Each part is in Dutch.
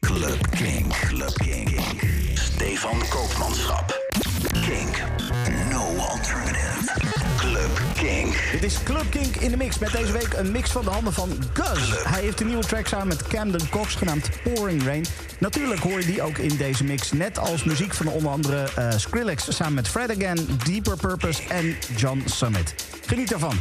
Club Kink. Club Kink. Stefan Koopmanschap. Kink. No alternative. Club Kink. Dit is Club Kink in de mix. Met deze week een mix van de handen van Gus. Hij heeft een nieuwe track samen met Camden Cox genaamd Pouring Rain. Natuurlijk hoor je die ook in deze mix. Net als muziek van onder andere eh, Skrillex samen met Fred Again, Deeper Purpose en John Summit. Geniet ervan.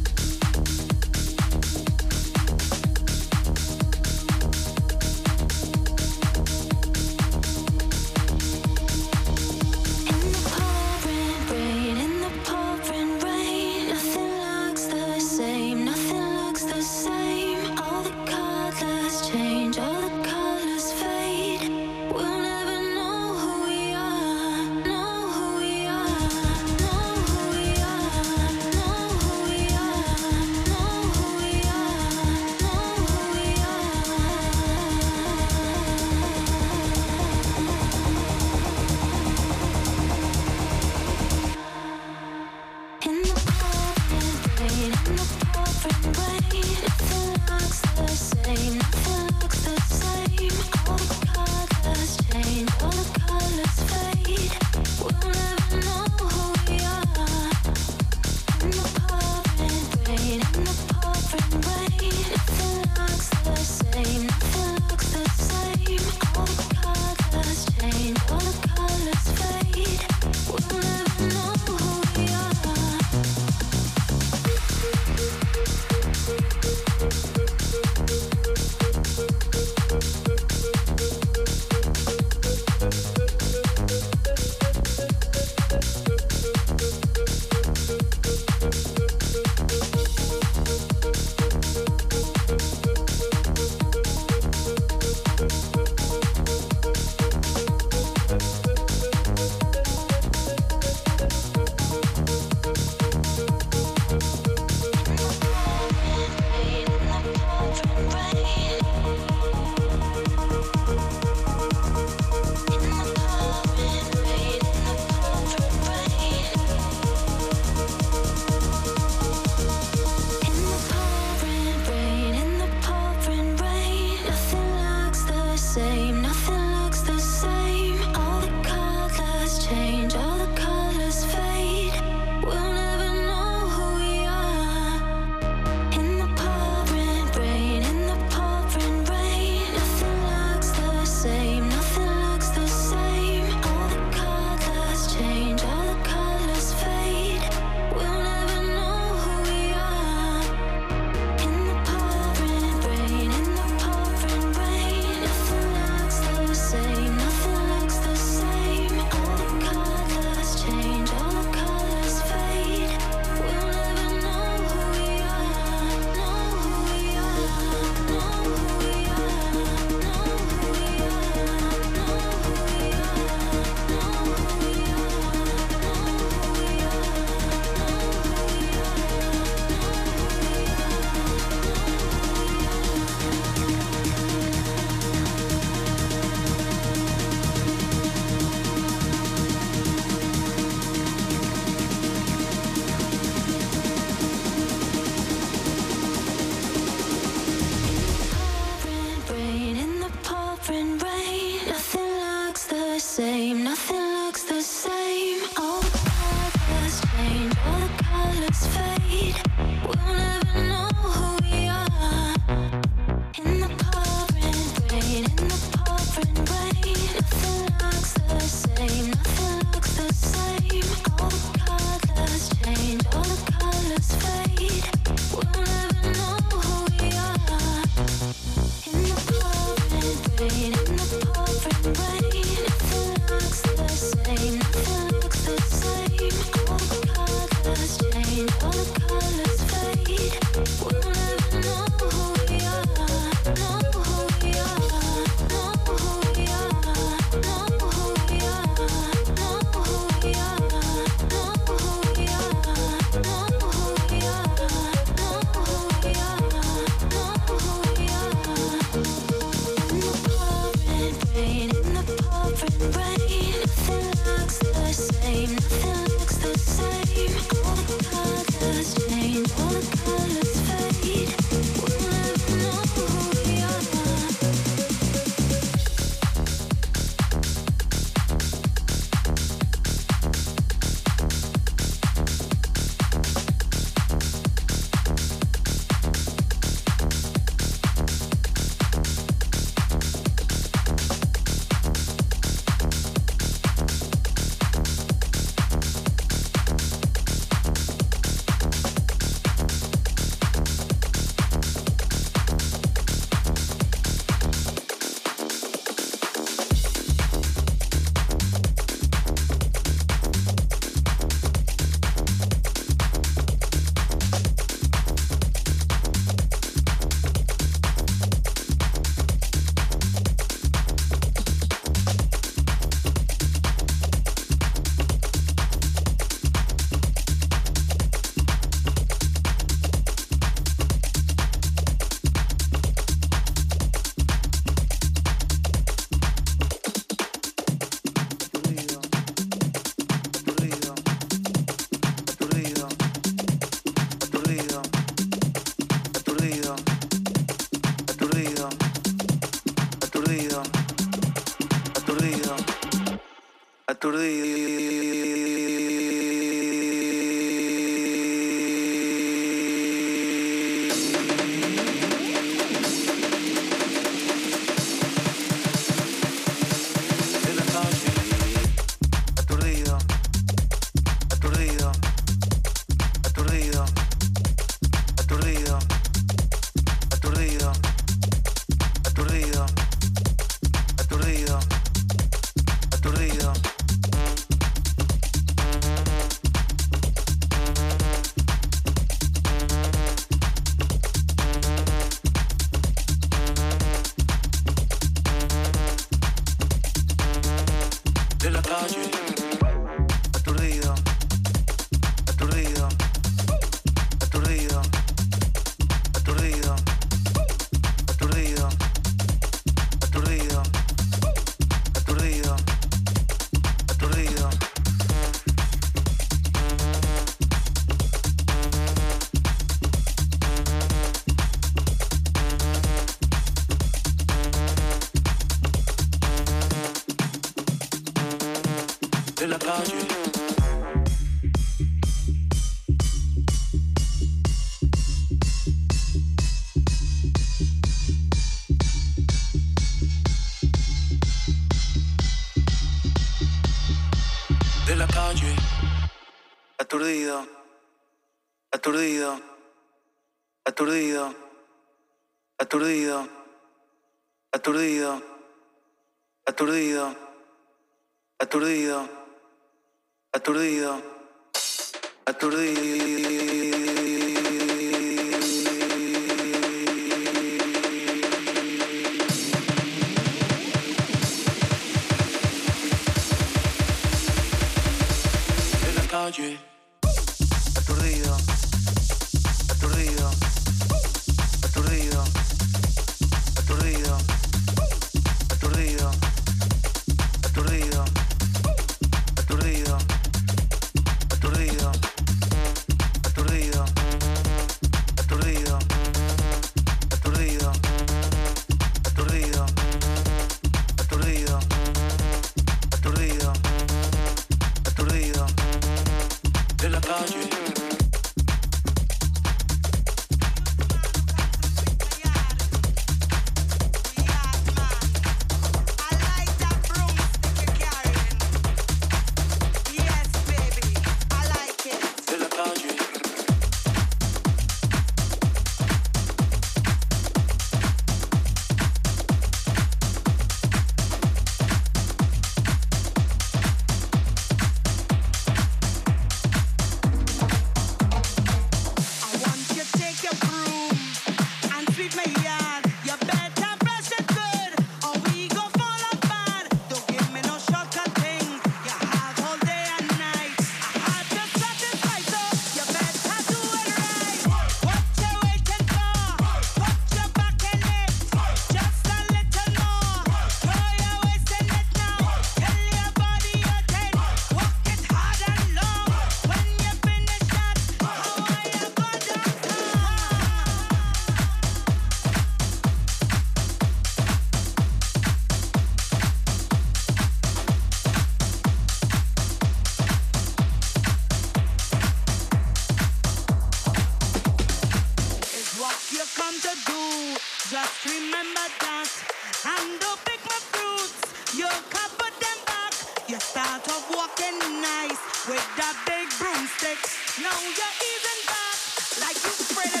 You start off walking nice with that big broomstick. Now you're even back like you spread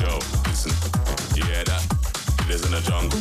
Yo, listen. yeah dat that? It is a jungle.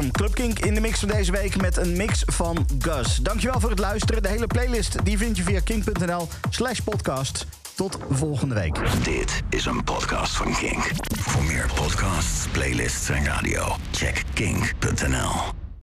Hem, Club Kink in de mix van deze week met een mix van Gus. Dankjewel voor het luisteren. De hele playlist die vind je via kink.nl slash podcast. Tot volgende week. Dit is een podcast van Kink. Voor meer podcasts, playlists en radio, check kink.nl.